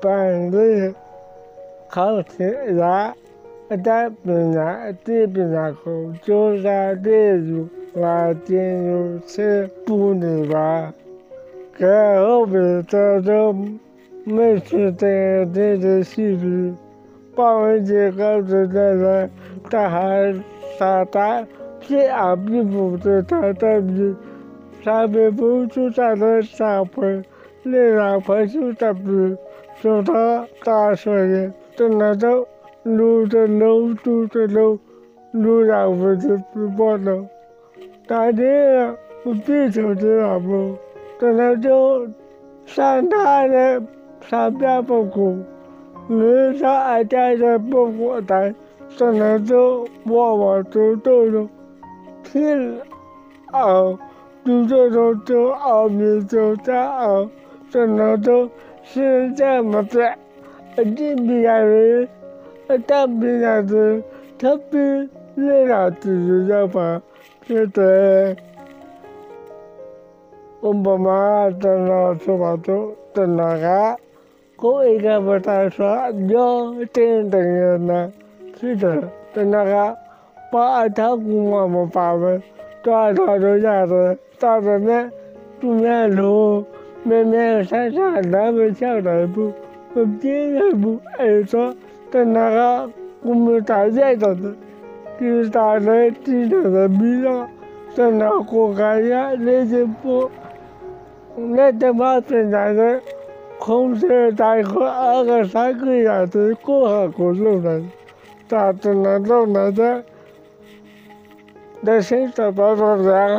班里考试呀，在平常地平常后就在列入我进入是不里吧，在后面这就每次在这个视频，报完节告诉大家，他还傻蛋，这样并不是他的名。上面不出场的小朋另外朋友的比，说他大声的，等那种录着录录着录，录上不是直播了。大姐，我必须知道不？等那就上台的上边不哭，你上爱家的不过台，等那就往往走走了，听啊。读这种就奥秘就在奥，这能都是这么的，这比亚人，这比亚人，特别热闹自由吧，对对。我妈妈在那说话都在那个，我一个不太说，有点等人呢，是的，在那个，把他姑妈妈发问，抓他就下子。大人们，不面路，面面山上那么小的步，我今也不爱说，在那个我们大街上的，就是大人经常的比较，在那过家家那些不，那他妈现在的，空车大和二个三个样子过河过路的，大子那种那的，那现在多少人？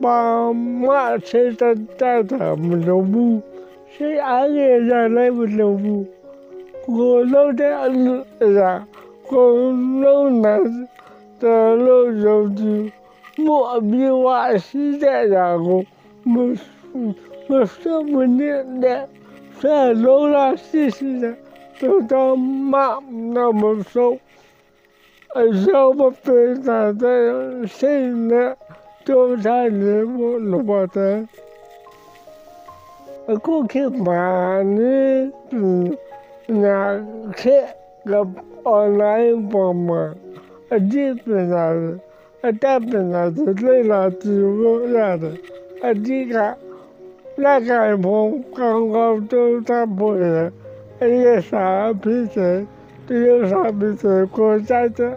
么大老吃那老老大，个爸妈年一些的，没有爸那么大了，那么大的手臂。把马车在在他们路不，谁安个在那不路不？我，我老难在路上去，莫名话是在然后，没没什么念的，在路上试试的，都到马那么瘦，而小不非常的谁呢？就在你我，过去嘛你嗯，那去个 online 帮忙，啊基本上是，啊大部分是累了就不干的，啊这个那个朋刚刚都差不多，一个啥比赛，一个啥比赛国家的。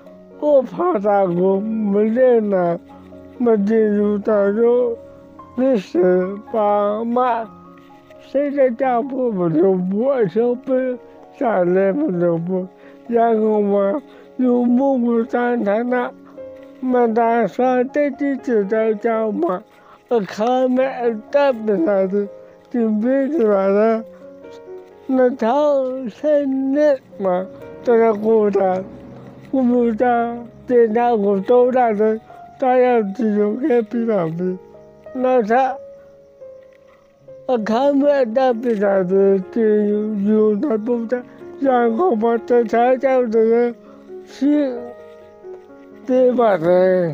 不了这种，我，怕他我没人了，没进入到就没事爸妈，谁在家不不就不小辈下来不就不，然后嘛又蘑菇长大了，没打算在地就在家嘛，我看没带不啥子，就没去了，那他三年嘛在那过的。我们家在那个多大的大样子就开皮囊皮，那他，我看不到皮囊子就有那不的，然后把这菜叫这个是，对吧的？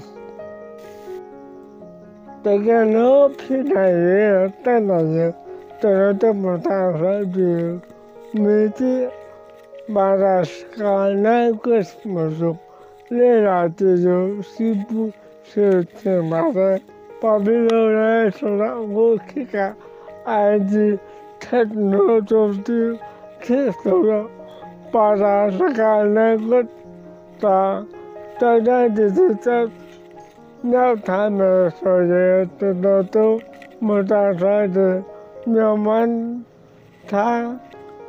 这个老皮囊人带那些，这个这么大孩子，没得。把他赶来个什么时候？来了这就西部是挺麻烦。把别人来说了，我看看，儿子看那种的，看熟了，把他是干那个他大家就是在那他们所有的都都没打算的，慢慢他在不管现在是现在俺们就在这办的，那是老路什么，那那别把他。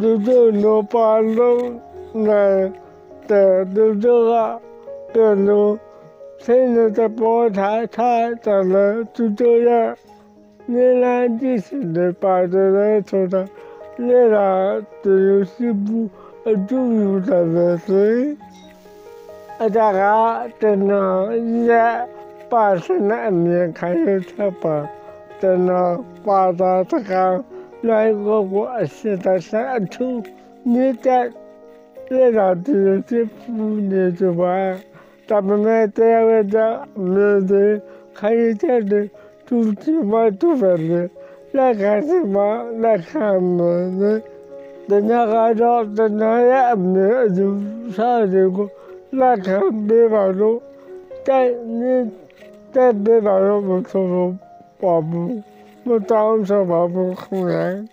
就就能把路那的就这个的路，现在在包他他怎么就这样？原来你是的把这个头上，你来这就是不呃重要的事。啊，大家真的也八十来年开始才把，真的把他这个来个我现在三处，你在原来这些妇女之外，咱们那单位的面对开始这的。都他妈都反正，那干什么？来看么呢？人家按照人家也没就啥结果，那看没法弄。在你在没法弄，我说说，我不，我当时我不可能。